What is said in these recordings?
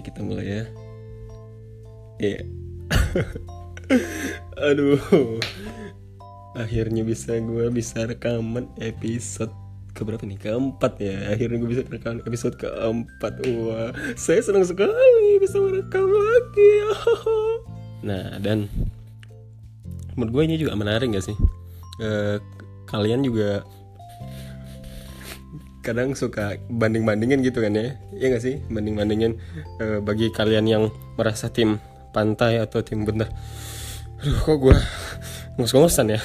Kita mulai ya. Iya. Aduh. Akhirnya bisa gue bisa rekaman episode keberapa nih? Keempat ya. Akhirnya gue bisa rekaman episode keempat. Wah, saya senang sekali bisa merekam lagi. Nah, dan menurut gue ini juga menarik gak sih? Eh, kalian juga kadang suka banding-bandingin gitu kan ya. Iya gak sih? Banding-bandingin eh, bagi kalian yang merasa tim pantai atau tim bentar aduh kok gue ngos-ngosan ya?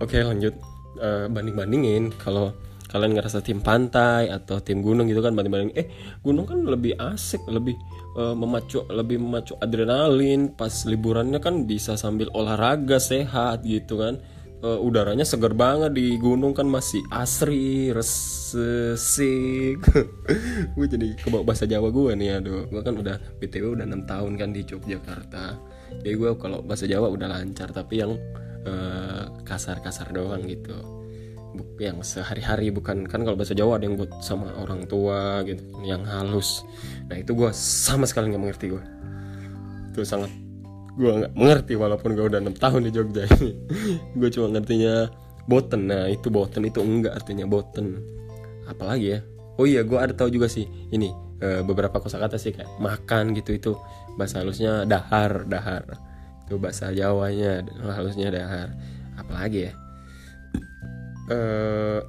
Oke lanjut. Eh, banding-bandingin. Kalau kalian ngerasa tim pantai atau tim gunung gitu kan banding-banding eh gunung kan lebih asik lebih eh, memacu lebih memacu adrenalin. Pas liburannya kan bisa sambil olahraga sehat gitu kan Eh, udaranya segar banget di gunung kan masih asri resik gue jadi kebawa bahasa Jawa gue nih aduh. Gue kan udah btw udah enam tahun kan di Yogyakarta. Jadi gue kalau bahasa Jawa udah lancar tapi yang eh, kasar-kasar doang gitu. Yang sehari-hari bukan kan kalau bahasa Jawa ada yang buat sama orang tua gitu yang halus. Nah itu gue sama sekali nggak mengerti gue itu sangat gue nggak mengerti walaupun gue udah enam tahun di Jogja gue cuma ngertinya boten. Nah itu boten itu enggak artinya boten. Apalagi ya? Oh iya gue ada tahu juga sih ini eh, beberapa kosakata sih kayak makan gitu itu bahasa halusnya dahar dahar. Itu bahasa Jawanya halusnya dahar. Apalagi ya? Eh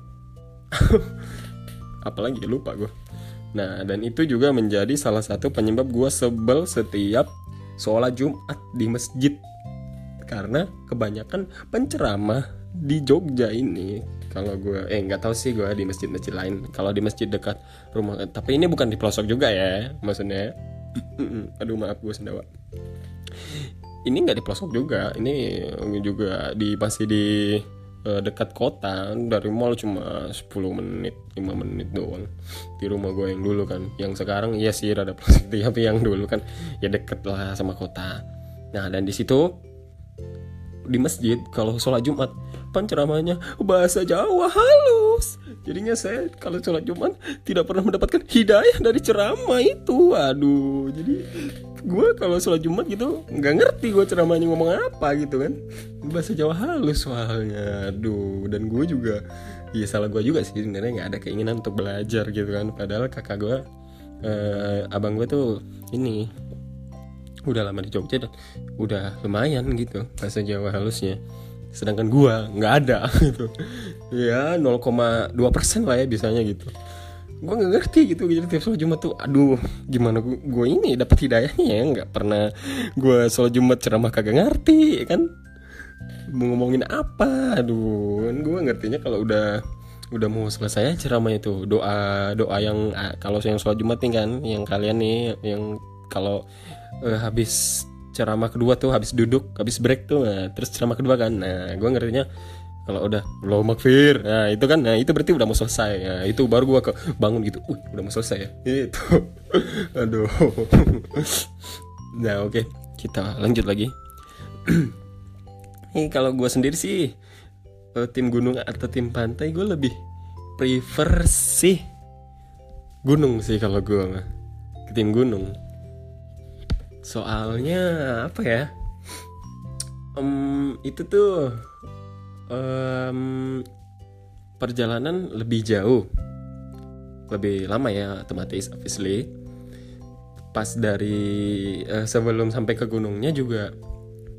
apalagi lupa gue nah dan itu juga menjadi salah satu penyebab gue sebel setiap sholat Jumat di masjid. Karena kebanyakan penceramah di Jogja ini kalau gue eh nggak tahu sih gue di masjid-masjid lain kalau di masjid dekat rumah tapi ini bukan di pelosok juga ya maksudnya. Aduh maaf gue sendawa. Ini nggak di pelosok juga ini juga di masih di eh, dekat kota dari mall cuma 10 menit 5 menit doang. Di rumah gue yang dulu kan. Yang sekarang iya sih rada pelosok tapi yang dulu kan ya deket lah sama kota. Nah dan di situ di masjid kalau sholat Jumat penceramahnya bahasa Jawa halus. Jadinya saya kalau sholat Jumat tidak pernah mendapatkan hidayah dari ceramah itu. Aduh jadi gue kalau sholat Jumat gitu nggak ngerti gue ceramahnya ngomong apa gitu kan. Bahasa Jawa halus soalnya. Aduh dan gue juga ya salah gue juga sih sebenarnya nggak ada keinginan untuk belajar gitu kan. Padahal kakak gue eh, abang gue tuh ini udah lama di Jogja dan udah lumayan gitu bahasa Jawa halusnya. Sedangkan gua nggak ada gitu. Ya 0,2 persen lah ya bisanya gitu gua nggak ngerti gitu jadi tiap sholat Jumat tuh aduh gimana gua ini dapat hidayahnya ya? Nggak pernah gua sholat Jumat ceramah kagak ngerti kan? Mau ngomongin apa? Aduh kan gua ngertinya kalau udah udah mau selesai ceramah itu. Doa doa yang kalau yang sholat Jumat nih kan yang kalian nih yang kalau eh, habis ceramah kedua tuh habis duduk habis break tuh nah, terus ceramah kedua kan. Nah gue ngertinya kalau udah lo makfir nah itu kan nah itu berarti udah mau selesai. Nah, itu baru gue ke bangun gitu. Uh udah mau selesai ya? Itu aduh. Nah oke. Kita lanjut lagi. Ini kalau gue sendiri sih eh, tim gunung atau tim pantai gue lebih prefer sih gunung sih kalau gue mah. Ke tim gunung. Soalnya apa ya? Em, itu tuh em, perjalanan lebih jauh. Lebih lama ya otomatis obviously. Pas dari eh, sebelum sampai ke gunungnya juga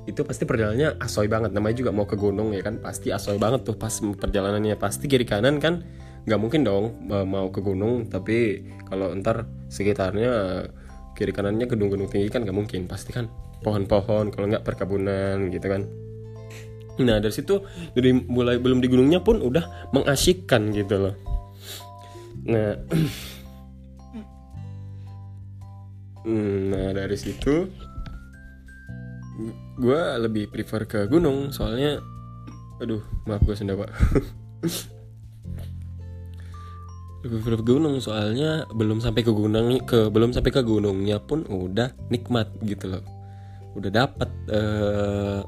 itu pasti perjalanannya asoy banget. Namanya juga mau ke gunung ya kan pasti asoy banget tuh pas perjalanannya. Pasti kiri kanan kan nggak mungkin dong eh, mau ke gunung. Tapi kalau ntar sekitarnya kiri kanannya gedung-gedung tinggi kan nggak mungkin pasti kan pohon-pohon kalau nggak perkebunan gitu kan nah dari situ dari mulai belum di gunungnya pun udah mengasyikkan gitu loh. Nah nah dari situ gue lebih prefer ke gunung soalnya aduh maaf gue sendawa lebih prefer ke gunung soalnya belum sampai ke gunung ke belum sampai ke gunungnya pun udah nikmat gitu loh. Udah dapet eh,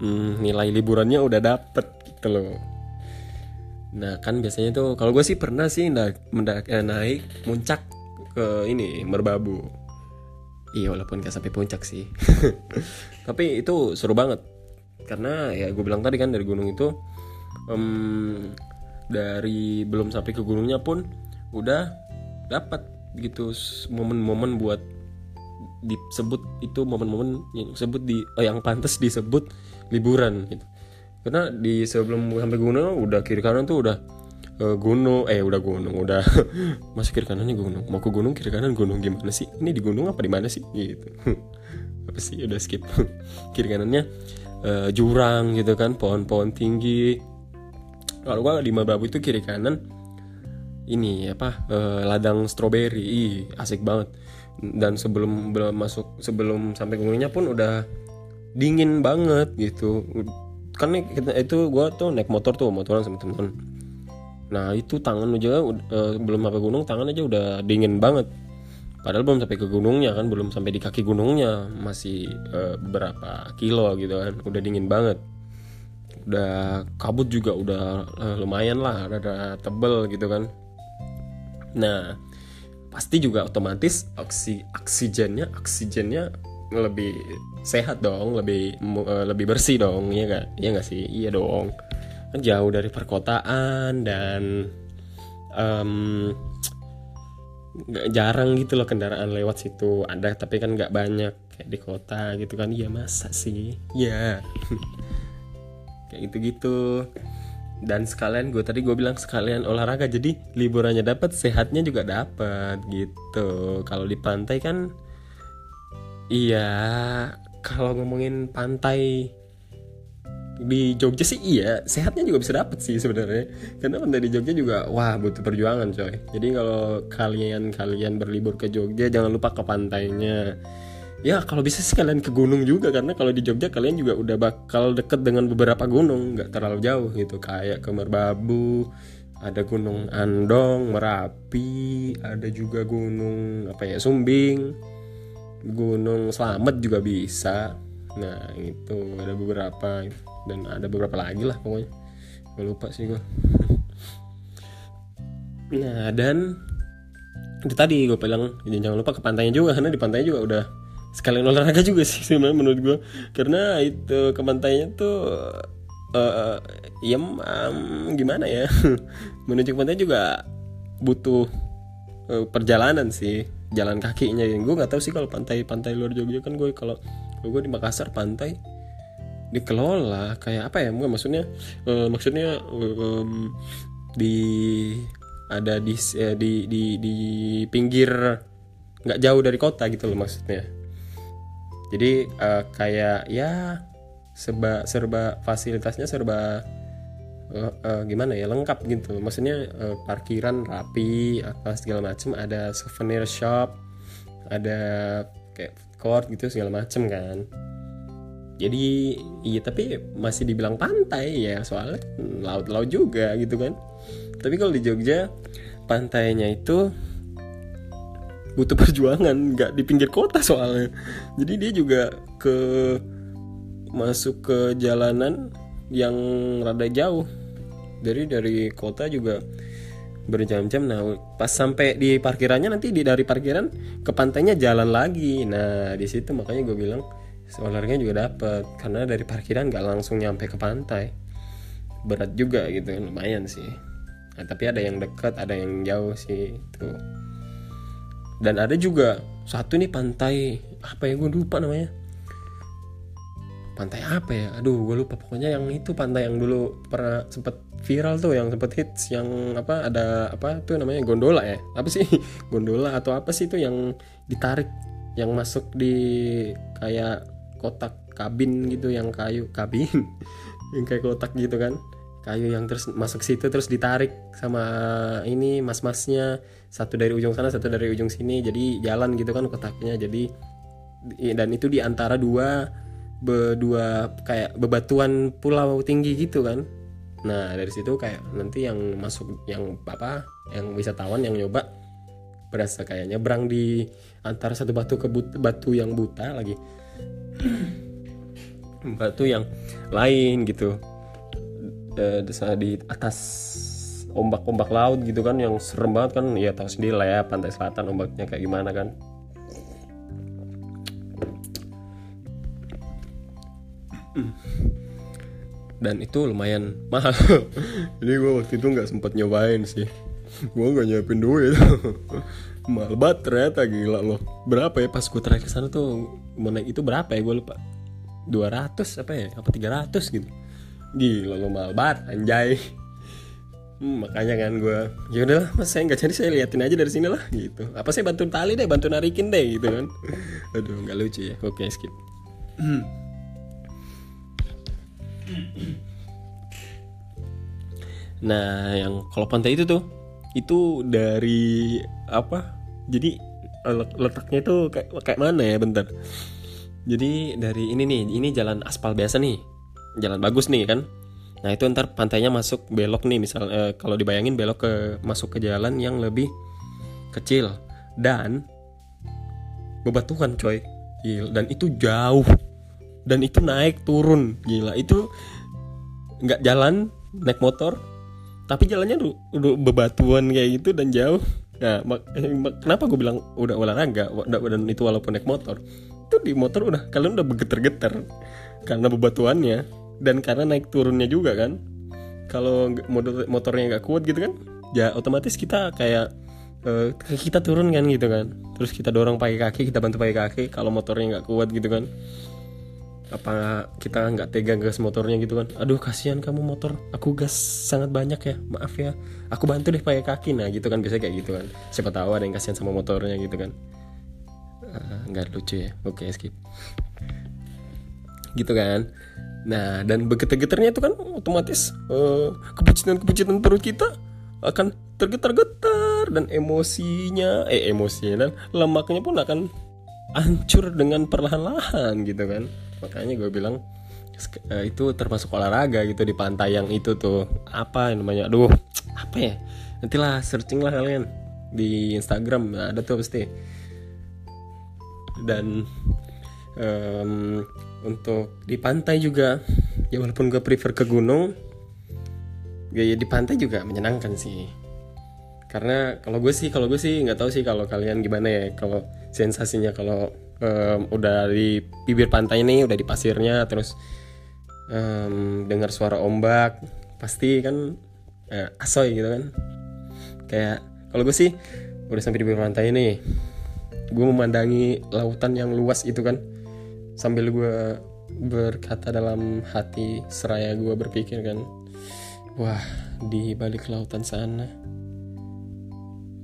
hmm, nilai liburannya udah dapet gitu loh. Nah kan biasanya tuh kalau gue sih pernah sih naik, eh, naik muncak ke ini merbabu. Iya walaupun gak sampai puncak sih. Tapi itu seru banget. Karena ya gue bilang tadi kan dari gunung itu um, dari belum sampai ke gunungnya pun udah dapat gitu momen-momen buat disebut itu momen-momen yang sebut di oh, yang pantas disebut liburan gitu. Karena di sebelum sampai gunung udah kiri kanan tuh udah uh, gunung eh udah gunung udah masih kiri kanannya gunung. Mau ke gunung kiri kanan gunung gimana sih? Ini di gunung apa di mana sih? Gitu. Apa sih? Udah skip. Kiri kanannya uh, jurang gitu kan pohon-pohon tinggi. Kalau gua di Mababu itu kiri kanan ini apa uh, ladang stroberi. Asik banget. Dan sebelum belum masuk sebelum sampai gunungnya pun udah dingin banget gitu. Kan itu gue tuh naik motor tuh motoran sama temen. Nah itu tangan juga uh, belum sampai gunung tangan aja udah dingin banget. Padahal belum sampai ke gunungnya kan belum sampai di kaki gunungnya. Masih uh, beberapa kilo gitu kan udah dingin banget. Udah kabut juga udah uh, lumayan lah ada tebel gitu kan. Nah pasti juga otomatis oksi oksigennya oksigennya lebih sehat dong lebih uh, lebih bersih dong ya gak iya gak sih? Iya dong. Kan jauh dari perkotaan dan um, gak jarang gitu loh kendaraan lewat situ. Ada tapi kan nggak banyak kayak di kota gitu kan. Iya masa sih? Ya kayak gitu gitu dan sekalian gue tadi gue bilang sekalian olahraga jadi liburannya dapat sehatnya juga dapat gitu. Kalau di pantai kan Iya, kalau ngomongin pantai di Jogja sih iya, sehatnya juga bisa dapet sih sebenarnya. Karena pantai di Jogja juga wah butuh perjuangan coy. Jadi kalau kalian kalian berlibur ke Jogja jangan lupa ke pantainya. Ya kalau bisa sih kalian ke gunung juga karena kalau di Jogja kalian juga udah bakal deket dengan beberapa gunung, nggak terlalu jauh gitu kayak ke Merbabu, ada Gunung Andong, Merapi, ada juga gunung apa ya Sumbing Gunung Slamet juga bisa. Nah itu ada beberapa dan ada beberapa lagi lah pokoknya. Gue lupa sih gue nah dan itu tadi gue bilang jangan lupa ke pantainya juga karena di pantainya juga udah sekalian olahraga juga sih sebenarnya menurut gue karena itu ke pantainya tuh uh, ya um, gimana ya? Menuju ke pantai juga butuh uh, perjalanan sih jalan kakinya. Yang gue nggak tahu sih kalau pantai-pantai luar Jogja kan gue kalau gue di Makassar pantai dikelola kayak apa ya? Gue maksudnya uh, maksudnya um, di ada di uh, di di di pinggir nggak jauh dari kota gitu loh maksudnya. Jadi uh, kayak ya serba serba fasilitasnya serba uh, gimana ya lengkap gitu. Maksudnya uh, parkiran rapi apa segala macam ada souvenir shop ada kayak court gitu segala macam kan. Jadi iya tapi masih dibilang pantai ya soalnya laut-laut juga gitu kan. Tapi kalau di Jogja pantainya itu butuh perjuangan nggak di pinggir kota soalnya. Jadi dia juga ke masuk ke jalanan yang rada jauh dari dari kota juga berjam-jam. Nah pas sampai di parkirannya nanti di dari parkiran ke pantainya jalan lagi. Nah di situ makanya gue bilang olahraganya juga dapat karena dari parkiran nggak langsung nyampe ke pantai. Berat juga gitu lumayan sih. Nah, tapi ada yang dekat ada yang jauh sih itu. Dan ada juga satu nih pantai apa ya gue lupa namanya. Pantai apa ya? Aduh gue lupa. Pokoknya yang itu pantai yang dulu pernah sempet viral tuh yang sempet hits yang apa ada apa tuh namanya gondola ya? Apa sih? Gondola atau apa sih itu yang ditarik yang masuk di kayak kotak kabin gitu yang kayu kabin? Yang kayak kotak gitu kan? Kayu yang terus masuk situ terus ditarik sama ini mas-masnya. Satu dari ujung sana satu dari ujung sini. Jadi jalan gitu kan kotaknya. Jadi dan itu di antara dua berdua kayak bebatuan pulau tinggi gitu kan nah dari situ kayak nanti yang masuk yang apa yang wisatawan yang nyoba berasa kayak nyebrang di antara satu batu ke but, batu yang buta lagi. Batu yang lain gitu. E, di atas ombak-ombak laut gitu kan yang serem banget kan. Ya tahu sendiri lah ya pantai selatan ombaknya kayak gimana kan dan itu lumayan mahal. Jadi gue waktu itu nggak sempat nyobain sih. Gue nggak nyiapin duit. Mahal banget ternyata gila loh. Berapa ya pas gue terakhir sana tuh? Mau itu berapa ya? Gue lupa. 200 apa ya? Apa 300 gitu. Gila lo mahal banget anjay. Hmm, makanya kan gue ya udahlah mas saya nggak jadi saya liatin aja dari sini lah gitu. Apa sih bantu tali deh bantu narikin deh gitu kan. Aduh nggak lucu ya. Oke skip nah yang kalau pantai itu tuh itu dari apa? Jadi letaknya itu kayak kayak mana ya? Bentar. Jadi dari ini nih ini jalan aspal biasa nih. Jalan bagus nih kan? Nah itu ntar pantainya masuk belok nih misal eh, kalau dibayangin belok ke masuk ke jalan yang lebih kecil. Dan bebatuan coy. Dan itu jauh dan itu naik turun. Gila itu nggak jalan naik motor. Tapi jalannya udah bebatuan kayak gitu dan jauh. Nah eh, kenapa gue bilang udah olahraga? Dan itu walaupun naik motor. Itu di motor udah kalian udah bergetar-getar karena bebatuannya dan karena naik turunnya juga kan. Kalau motor motornya nggak kuat gitu kan ya otomatis kita kayak uh, kita turun kan gitu kan. Terus kita dorong pakai kaki kita bantu pakai kaki. Kalau motornya nggak kuat gitu kan apa kita nggak tega gas motornya gitu kan? Aduh kasihan kamu motor. Aku gas sangat banyak ya maaf ya. Aku bantu deh pakai kaki. Nah gitu kan biasanya kayak gitu kan. Siapa tahu ada yang kasihan sama motornya gitu kan. Ah, nggak uh, lucu ya. Oke okay, skip. Gitu kan. Nah, dan bergetar-getarnya itu kan otomatis uh, kepucitan-kepucitan perut kita akan tergetar-getar dan emosinya, eh emosinya dan lemaknya pun akan hancur dengan perlahan-lahan gitu kan. Makanya gue bilang uh, itu termasuk olahraga gitu di pantai yang itu tuh apa namanya? Aduh, apa ya? Nantilah searching lah kalian di Instagram ada tuh pasti. Dan um, untuk di pantai juga ya walaupun gue prefer ke gunung gaya di pantai juga menyenangkan sih karena kalau gue sih kalau gue sih nggak tahu sih kalau kalian gimana ya kalau sensasinya kalau um, udah di bibir pantai ini udah di pasirnya terus um, dengar suara ombak pasti kan uh, asoy gitu kan. Kayak kalau gue sih udah sampai di bibir pantai ini gue memandangi lautan yang luas itu kan. Sambil gue berkata dalam hati seraya gue berpikir kan wah di balik lautan sana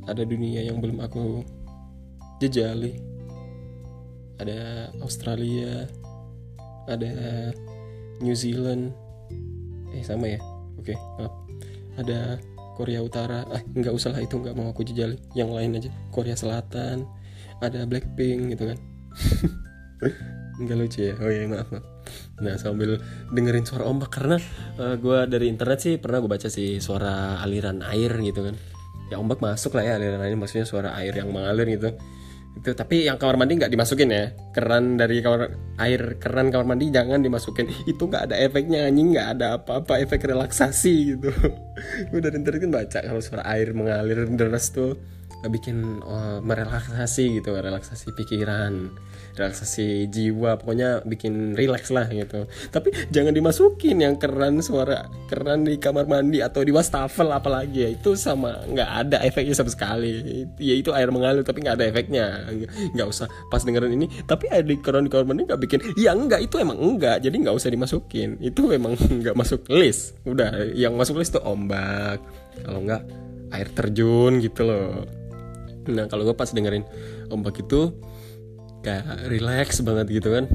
ada dunia yang belum aku jejali. Ada Australia ada New Zealand. Eh sama ya? Oke maaf. Ada Korea Utara. Ah nggak usah lah itu nggak mau aku jejali. Yang lain aja. Korea Selatan ada Blackpink gitu kan. Nggak lucu ya? Oh iya maaf maaf. Nah sambil dengerin suara ombak karena uh, eh, gue dari internet sih pernah gue baca sih suara aliran air gitu kan ya ombak masuk lah ya aliran air maksudnya suara air yang mengalir gitu. Itu tapi yang kamar mandi nggak dimasukin ya. Keran dari kamar air keran kamar mandi jangan dimasukin. Itu nggak ada efeknya anjing nggak ada apa-apa efek relaksasi gitu. Gue dari internet kan baca kalau suara air mengalir deras tuh bikin oh, merelaksasi gitu relaksasi pikiran relaksasi jiwa pokoknya bikin relax lah gitu. Tapi jangan dimasukin yang keran suara keran di kamar mandi atau di wastafel apalagi ya. Itu sama nggak ada efeknya sama sekali. Ya itu air mengalir tapi nggak ada efeknya. Nggak usah pas dengerin ini. Tapi ada di keran di kamar mandi nggak bikin ya enggak itu emang enggak jadi nggak usah dimasukin. Itu memang nggak masuk list. Udah yang masuk list tuh ombak. Kalau nggak air terjun gitu loh. Nah kalau gue pas dengerin ombak itu kayak relax banget gitu kan.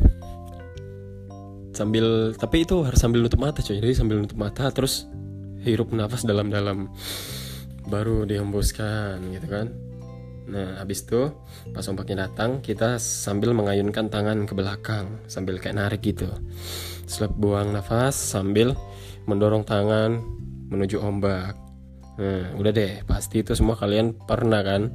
Sambil tapi itu harus sambil nutup mata coy. Jadi sambil nutup mata terus hirup nafas dalam-dalam. Baru dihembuskan gitu kan. Nah habis itu pas ombaknya datang kita sambil mengayunkan tangan ke belakang sambil kayak narik gitu. Setelah buang nafas sambil mendorong tangan menuju ombak. Nah udah deh pasti itu semua kalian pernah kan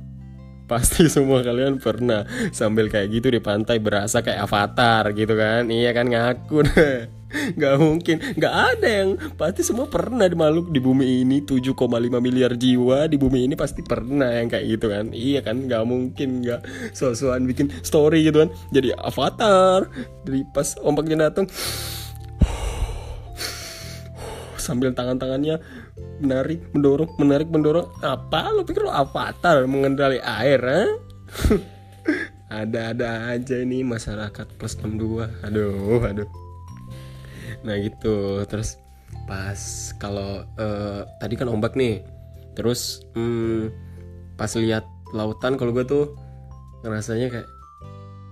Pasti semua kalian pernah sambil kayak gitu di pantai berasa kayak avatar gitu kan. Iya kan ngaku deh nggak mungkin. Nggak ada yang pasti semua pernah di makhluk di bumi ini. 7,5 miliar jiwa di bumi ini pasti pernah yang kayak gitu kan. Iya kan nggak mungkin. Nggak soal-soal bikin story gitu kan. Jadi avatar. Dari pas ombaknya datang. Sambil tangan-tangannya menarik mendorong menarik mendorong. Apa? Lo pikir lo avatar mengendali air eh? ada-ada aja ini masyarakat plus 62 aduh aduh. Nah gitu. Terus pas kalau uh, tadi kan ombak nih. Terus hmm, pas lihat lautan kalau gue tuh ngerasanya kayak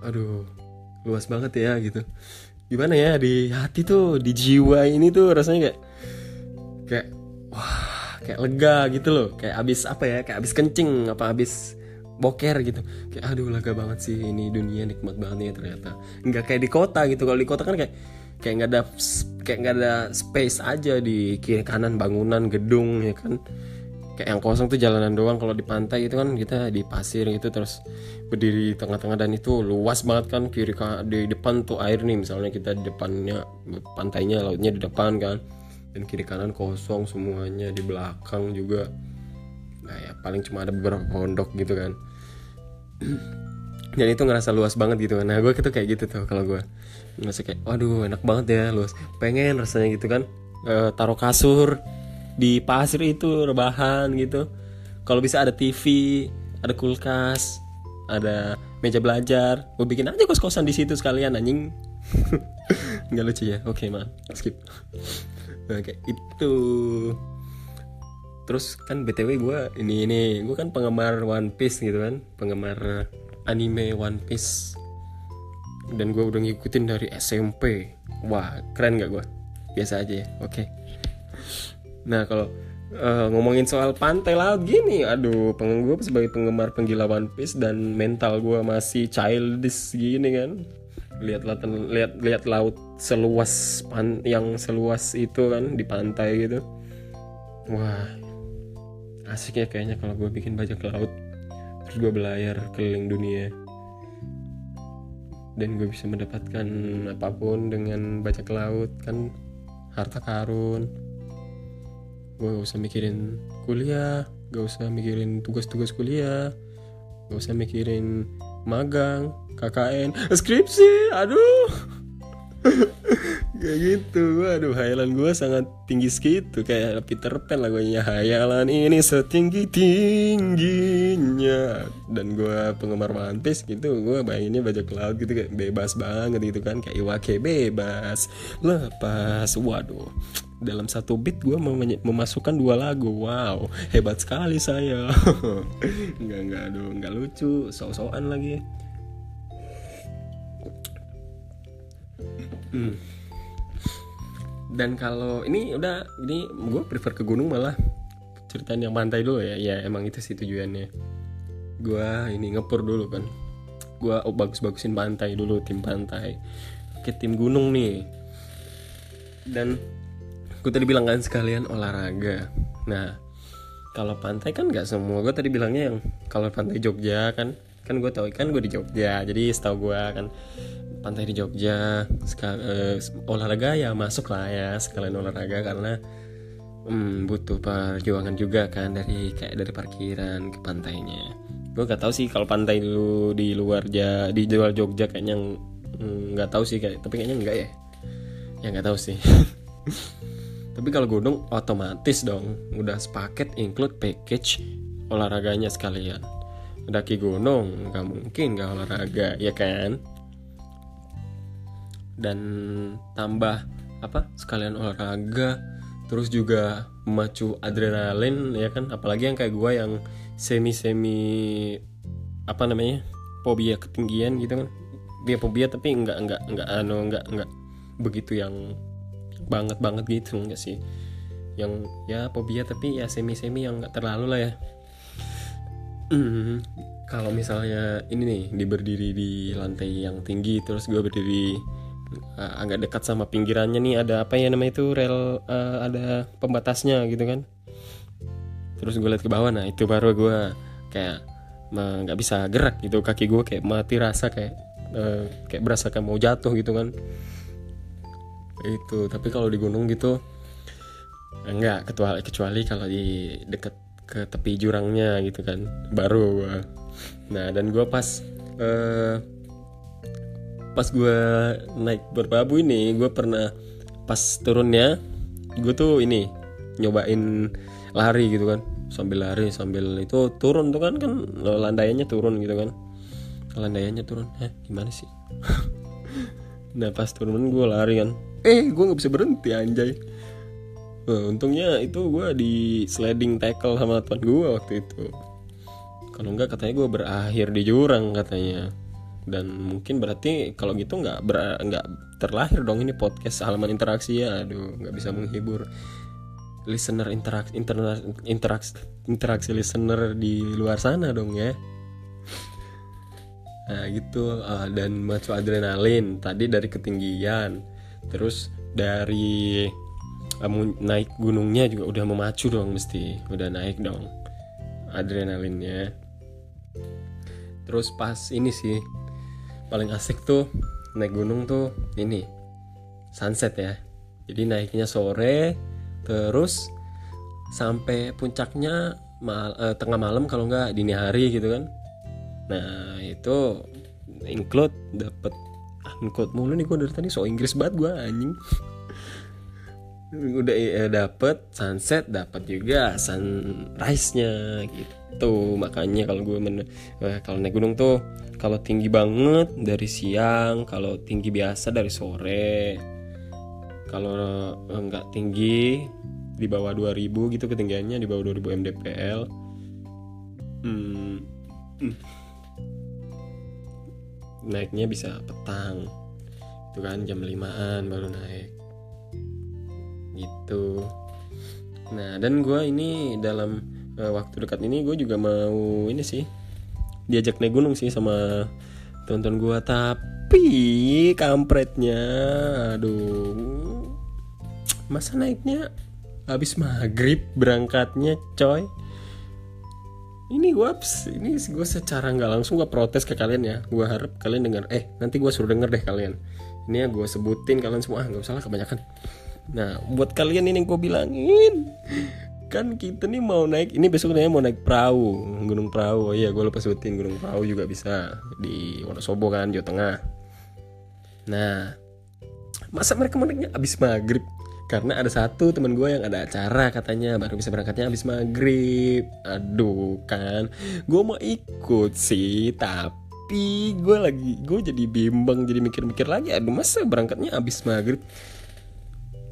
aduh luas banget ya gitu. Gimana ya di hati tuh di jiwa ini tuh rasanya kayak kayak wah kayak lega gitu loh. Kayak abis apa ya? Kayak abis kencing apa abis boker gitu. Kayak aduh lega banget sih ini dunia nikmat banget nih ternyata. Nggak kayak di kota gitu. Kalau di kota kan kayak kayak nggak ada kayak nggak ada space aja di kiri kanan bangunan gedung ya kan. Kayak yang kosong tuh jalanan doang. Kalau di pantai itu kan kita di pasir gitu terus berdiri di tengah-tengah dan itu luas banget kan. Kiri di depan tuh air nih. Misalnya kita di depannya pantainya lautnya di depan kan dan kiri kanan kosong semuanya di belakang juga. Nah ya paling cuma ada beberapa pondok gitu kan. Dan itu ngerasa luas banget gitu kan. Nah gue gitu kayak gitu tuh kalau gue ngerasa kayak waduh enak banget ya luas. Pengen rasanya gitu kan. E, taruh kasur di pasir itu rebahan gitu. Kalau bisa ada TV ada kulkas ada meja belajar. Gue bikin aja kos kosan di situ sekalian anjing. Nggak lucu ya? Oke okay, man skip nah, kayak itu terus kan btw gue ini ini gue kan penggemar One Piece gitu kan penggemar anime One Piece. Dan gue udah ngikutin dari SMP wah keren gak gue biasa aja ya oke. Okay. nah kalau uh, ngomongin soal pantai laut gini aduh pengen gue sebagai penggemar penggila One Piece dan mental gue masih childish gini kan lihat laut lihat lihat laut seluas pan yang seluas itu kan di pantai gitu. Wah asik ya kayaknya kalau gue bikin bajak laut. Terus gue belayar keliling dunia. Dan gue bisa mendapatkan apa pun dengan bajak laut kan harta karun. Gue gak usah mikirin kuliah gak usah mikirin tugas-tugas kuliah gak usah mikirin magang KKN skripsi aduh. Kayak gitu aduh hayalan gue sangat tinggi segitu. Kayak Peter Pan lagunya hayalan ini setinggi tingginya dan gue penggemar mantis gitu gue bayanginnya bajak laut gitu kayak bebas banget gitu kan. Kayak iwake bebas lepas. Waduh dalam satu beat gue mem memasukkan dua lagu. Wow hebat sekali saya. Nggak nggak aduh nggak lucu so-soan lagi hmm. dan kalau ini udah ini gue prefer ke gunung malah. Ceritain yang pantai dulu ya. Ya emang itu sih tujuannya. Gue ini ngepur dulu kan. Gue oh, bagus-bagusin pantai dulu tim pantai. Ke tim gunung nih. Dan gue tadi bilang kan sekalian olahraga. Nah kalau pantai kan nggak semua. Gue tadi bilangnya yang kalau pantai Jogja kan kan gue tau kan gue di Jogja. Jadi setahu gue kan pantai di Jogja sekal, uh, olahraga ya masuk lah ya sekalian olahraga karena hmm, butuh perjuangan juga kan dari kayak dari parkiran ke pantainya. Gue gak tahu sih kalau pantai dulu di luar ja di luar Jogja kayaknya hmm, nggak hmm, tahu sih kayak tapi kayaknya enggak ya? Ya nggak tahu sih. Tapi kalau gunung otomatis dong. Udah sepaket include package olahraganya sekalian. Daki gunung nggak mungkin nggak olahraga ya kan dan tambah apa sekalian olahraga terus juga memacu adrenalin ya kan? Apalagi yang kayak gue yang semi semi apa namanya fobia ketinggian gitu kan? Dia fobia tapi enggak enggak enggak anu enggak enggak begitu yang banget banget gitu enggak sih? Yang ya fobia tapi ya semi semi yang enggak terlalu lah ya. Mm, kalau misalnya ini nih di berdiri di lantai yang tinggi terus gue berdiri agak dekat sama pinggirannya nih ada apa ya namanya itu rel uh, ada pembatasnya gitu kan. Terus gue lihat ke bawah nah itu baru gue kayak nggak bisa gerak gitu kaki gue kayak mati rasa kayak uh, kayak berasa kayak mau jatuh gitu kan. Itu tapi kalau di gunung gitu enggak kecuali kecuali kalau di deket ke tepi jurangnya gitu kan baru gua. Nah dan gua pas eh, pas gua naik berbabu ini gua pernah pas turunnya gue tuh ini nyobain lari gitu kan. Sambil lari sambil itu turun tuh kan kan landainya turun gitu kan. Landainya turun. Eh gimana sih? Nah pas turun gue lari kan. Eh gue nggak bisa berhenti anjay. Wah, untungnya itu gue di sliding tackle sama tuan gue waktu itu. Kalau enggak katanya gue berakhir di jurang katanya dan mungkin berarti kalau gitu nggak nggak terlahir dong ini podcast halaman interaksi ya. Aduh nggak bisa menghibur listener interaksi interna, interaksi interaksi listener di luar sana dong ya. Nah gitu. Uh, dan macu adrenalin tadi dari ketinggian. Terus dari uh, naik gunungnya juga udah memacu dong mesti. Udah naik dong adrenalinnya. Terus pas ini sih paling asik tuh naik gunung tuh ini sunset ya. Jadi naiknya sore terus sampai puncaknya mal, eh, tengah malam kalau nggak dini hari gitu kan. Nah itu include dapat include mulu nih gue dari tadi. So Inggris banget gue anjing udah ya, dapet sunset dapat juga sunrise nya gitu. Makanya kalau gue men eh, kalau naik gunung tuh kalau tinggi banget dari siang kalau tinggi biasa dari sore. Kalau enggak tinggi di bawah 2000 gitu ketinggiannya di bawah 2000 mdpl hmm. naiknya bisa petang. Itu kan jam 5an baru naik gitu. Nah dan gue ini dalam uh, waktu dekat ini gue juga mau ini sih diajak naik gunung sih sama tonton gue tapi kampretnya aduh masa naiknya habis maghrib berangkatnya coy? Ini gue ini gue secara nggak langsung gue protes ke kalian ya. Gue harap kalian dengar eh nanti gue suruh denger deh kalian. Ini ya gue sebutin kalian semua. Ah nggak usah lah kebanyakan nah buat kalian ini gue bilangin kan kita nih mau naik ini besok nih mau naik perahu gunung perahu. Oh iya gue lupa sebutin gunung perahu juga bisa di Wonosobo kan Jawa Tengah. Nah masa mereka mau naiknya abis maghrib? Karena ada satu teman gue yang ada acara katanya baru bisa berangkatnya habis maghrib. Aduh kan. Gue mau ikut sih tapi gue lagi gue jadi bimbang jadi mikir-mikir lagi. Aduh masa berangkatnya habis maghrib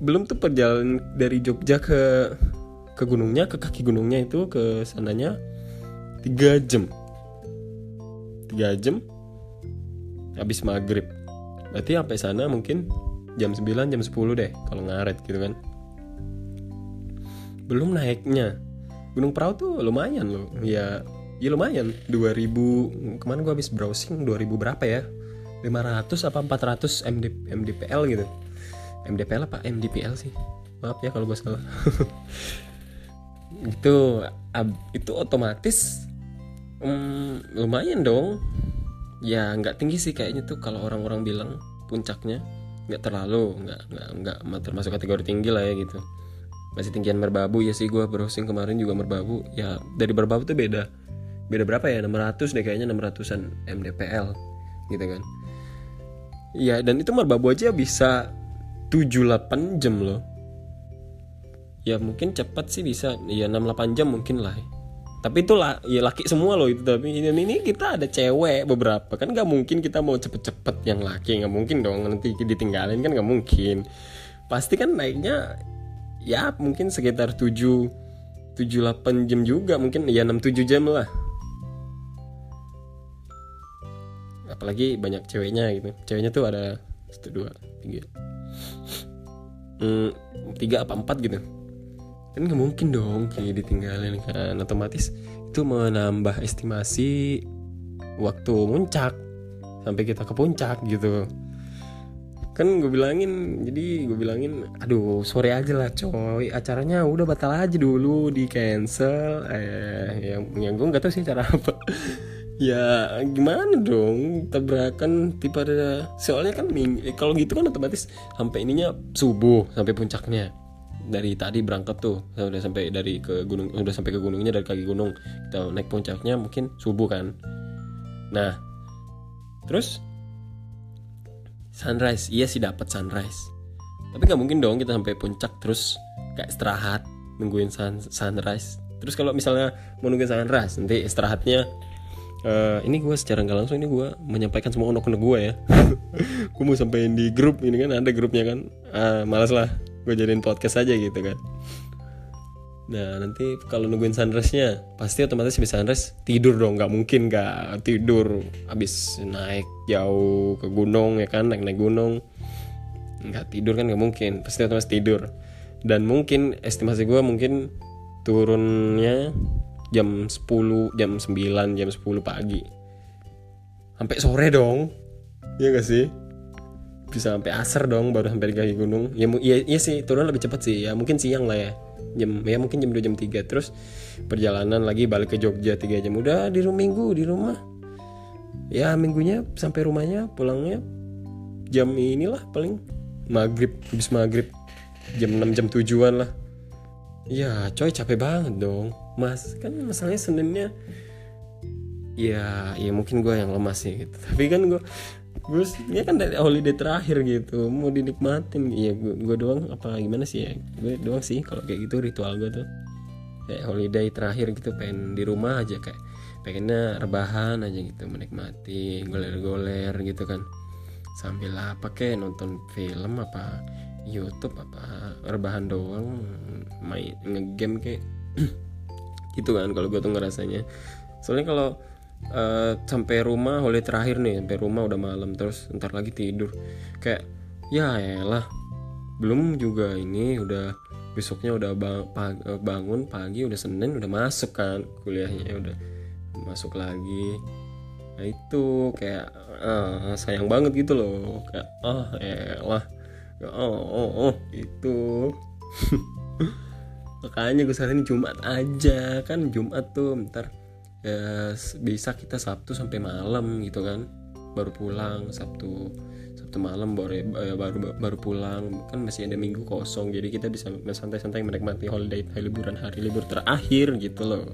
belum tuh perjalanan dari Jogja ke ke gunungnya ke kaki gunungnya itu ke sananya tiga jam. Tiga jam habis maghrib. Berarti sampai sana mungkin jam 9 jam 10 deh kalau ngaret gitu kan. Belum naiknya. Gunung Perahu tuh lumayan loh. Ya ya lumayan. 2000 kemarin gua habis browsing 2000 berapa ya? 500 apa 400 MD, MDPL gitu MDPL apa? MDPL sih. Maaf ya kalau gue salah. Itu itu otomatis um, lumayan dong. Ya nggak tinggi sih kayaknya tuh kalau orang-orang bilang puncaknya. Nggak terlalu nggak nggak nggak termasuk kategori tinggi lah ya gitu. Masih tinggian merbabu ya sih gue browsing kemarin juga merbabu. Ya dari merbabu tuh beda. Beda berapa ya? 600 deh kayaknya 600an mdpl gitu kan. Ya dan itu merbabu aja bisa 7-8 jam loh. Ya mungkin cepat sih bisa. Ya 6-8 jam mungkin lah. Tapi itu lah ya laki semua loh itu tapi ini, ini kita ada cewek beberapa. Kan nggak mungkin kita mau cepet-cepet yang laki nggak mungkin dong. Nanti ditinggalin kan nggak mungkin. Pasti kan naiknya ya mungkin sekitar 7 7 8 jam juga. Mungkin ya 6 7 jam lah. Apalagi banyak ceweknya gitu. Ceweknya tuh ada satu dua tiga hmm, tiga apa empat gitu. Kan nggak mungkin dong kayak ditinggalin kan. Otomatis itu menambah estimasi waktu muncak sampai kita ke puncak gitu. Kan gue bilangin jadi gue bilangin aduh sore aja lah coy. Acaranya udah batal aja dulu di cancel. Eh yang yang gue nggak tahu sih cara apa ya gimana dong? Tabrakan tipe ada soalnya kan kalau gitu kan otomatis sampai ininya subuh sampai puncaknya. Dari tadi berangkat tuh udah sampai dari ke gunung udah sampai ke gunungnya dari kaki gunung. Kita naik puncaknya mungkin subuh kan. Nah terus? Sunrise iya sih dapat sunrise. Tapi nggak mungkin dong kita sampai puncak terus kayak istirahat nungguin sun sunrise. Terus kalau misalnya mau nungguin sunrise nanti istirahatnya uh, ini gue secara nggak langsung ini gue menyampaikan semua unek-unek gue ya. Gue mau sampein di grup ini kan ada grupnya kan. Uh, malas lah gue jadiin podcast aja gitu kan. Nah nanti kalau nungguin sunrise-nya pasti otomatis bisa sunrise tidur dong nggak mungkin nggak tidur. Abis naik jauh ke gunung ya kan naik naik gunung. Nggak tidur kan nggak mungkin pasti otomatis tidur. Dan mungkin estimasi gue mungkin turunnya jam 10 jam 9 jam 10 pagi. Sampai sore dong. Iya gak sih? Bisa sampai asar dong baru sampai di kaki gunung. Ya iya, iya sih turun lebih cepat sih. Ya mungkin siang lah ya. Jam ya mungkin jam 2 jam 3 terus perjalanan lagi balik ke Jogja 3 jam. Udah di rumah minggu di rumah. Ya minggunya sampai rumahnya pulangnya jam inilah paling maghrib habis maghrib jam 6 jam tujuan lah ya coy capek banget dong. Mas kan masalahnya seninnya ya ya mungkin gue yang lemas sih gitu. Tapi kan gue gue ya kan dari holiday terakhir gitu mau dinikmatin. Ya gue, gue doang apa gimana sih ya? Gue doang sih kalau kayak gitu ritual gue tuh. Kayak holiday terakhir gitu pengen di rumah aja kayak pengennya rebahan aja gitu menikmati goler-goler gitu kan. Sambil apa kayak nonton film apa YouTube apa rebahan doang main ngegame kayak gitu kan kalau gue tuh ngerasanya. Soalnya kalau uh, sampai rumah oleh terakhir nih sampai rumah udah malam terus ntar lagi tidur. Kayak ya lah belum juga ini udah besoknya udah eh, bangun pagi udah senin udah masuk kan kuliahnya udah masuk lagi. Nah itu kayak uh, sayang banget gitu loh. Kayak ah oh, lah oh oh oh itu makanya gue saranin Jumat aja. Kan Jumat tuh ntar ya, bisa kita Sabtu sampai malam gitu kan. Baru pulang Sabtu Sabtu malam baru eh, baru baru pulang. Kan masih ada minggu kosong jadi kita bisa santai-santai menikmati holiday hari liburan hari libur terakhir gitu loh.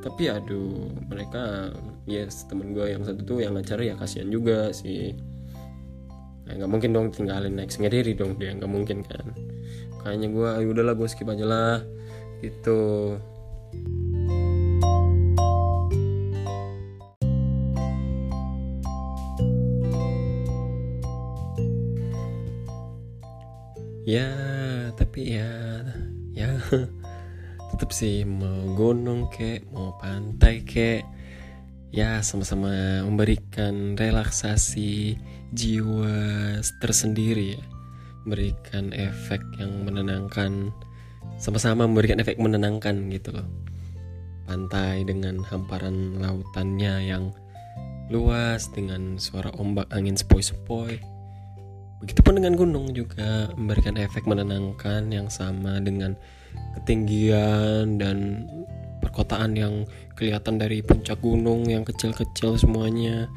Tapi aduh mereka ya yes, temen gue yang satu tuh yang ngajar ya kasihan juga sih nah, nggak mungkin dong tinggalin naik sendiri dong dia nggak mungkin kan. Kayaknya gue ayo udahlah gue skip aja lah gitu. Ya tapi ya ya tetap sih mau gunung kek mau pantai kek ya sama-sama memberikan relaksasi jiwa tersendiri ya. Memberikan efek yang menenangkan sama-sama memberikan efek menenangkan gitu loh. Pantai dengan hamparan lautannya yang luas dengan suara ombak angin sepoi-sepoi. Begitupun dengan gunung juga memberikan efek menenangkan yang sama dengan ketinggian dan perkotaan yang kelihatan dari puncak gunung yang kecil-kecil semuanya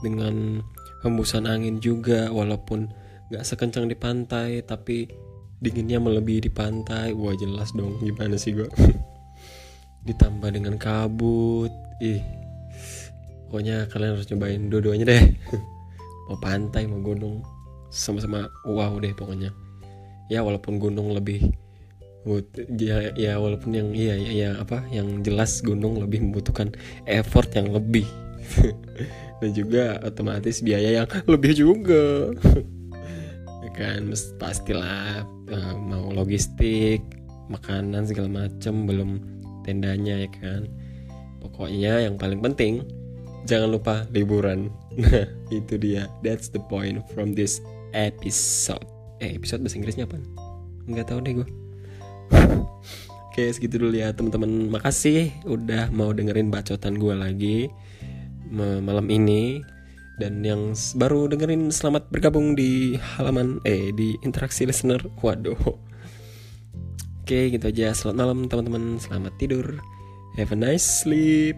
dengan hembusan angin juga walaupun gak sekencang di pantai tapi dinginnya melebihi di pantai. Wah jelas dong gimana sih gue ditambah dengan kabut. Ih pokoknya kalian harus cobain dua-duanya deh. Mau pantai mau gunung sama-sama wow deh pokoknya. Ya walaupun gunung lebih ya, ya walaupun yang iya ya, ya apa yang jelas gunung lebih membutuhkan effort yang lebih. Dan juga otomatis biaya yang lebih juga. Ya kan pastilah uh, mau logistik makanan segala macam belum tendanya ya kan. Pokoknya yang paling penting jangan lupa liburan. Nah itu dia. That's the point from this episode. Eh episode bahasa Inggrisnya apa? Nggak tahu deh gue Oke segitu dulu ya teman-teman. Makasih udah mau dengerin bacotan gue lagi malam ini. Dan yang baru dengerin selamat bergabung di halaman eh di interaksi listener. Waduh. Oke gitu aja. Selamat malam teman-teman. Selamat tidur. Have a nice sleep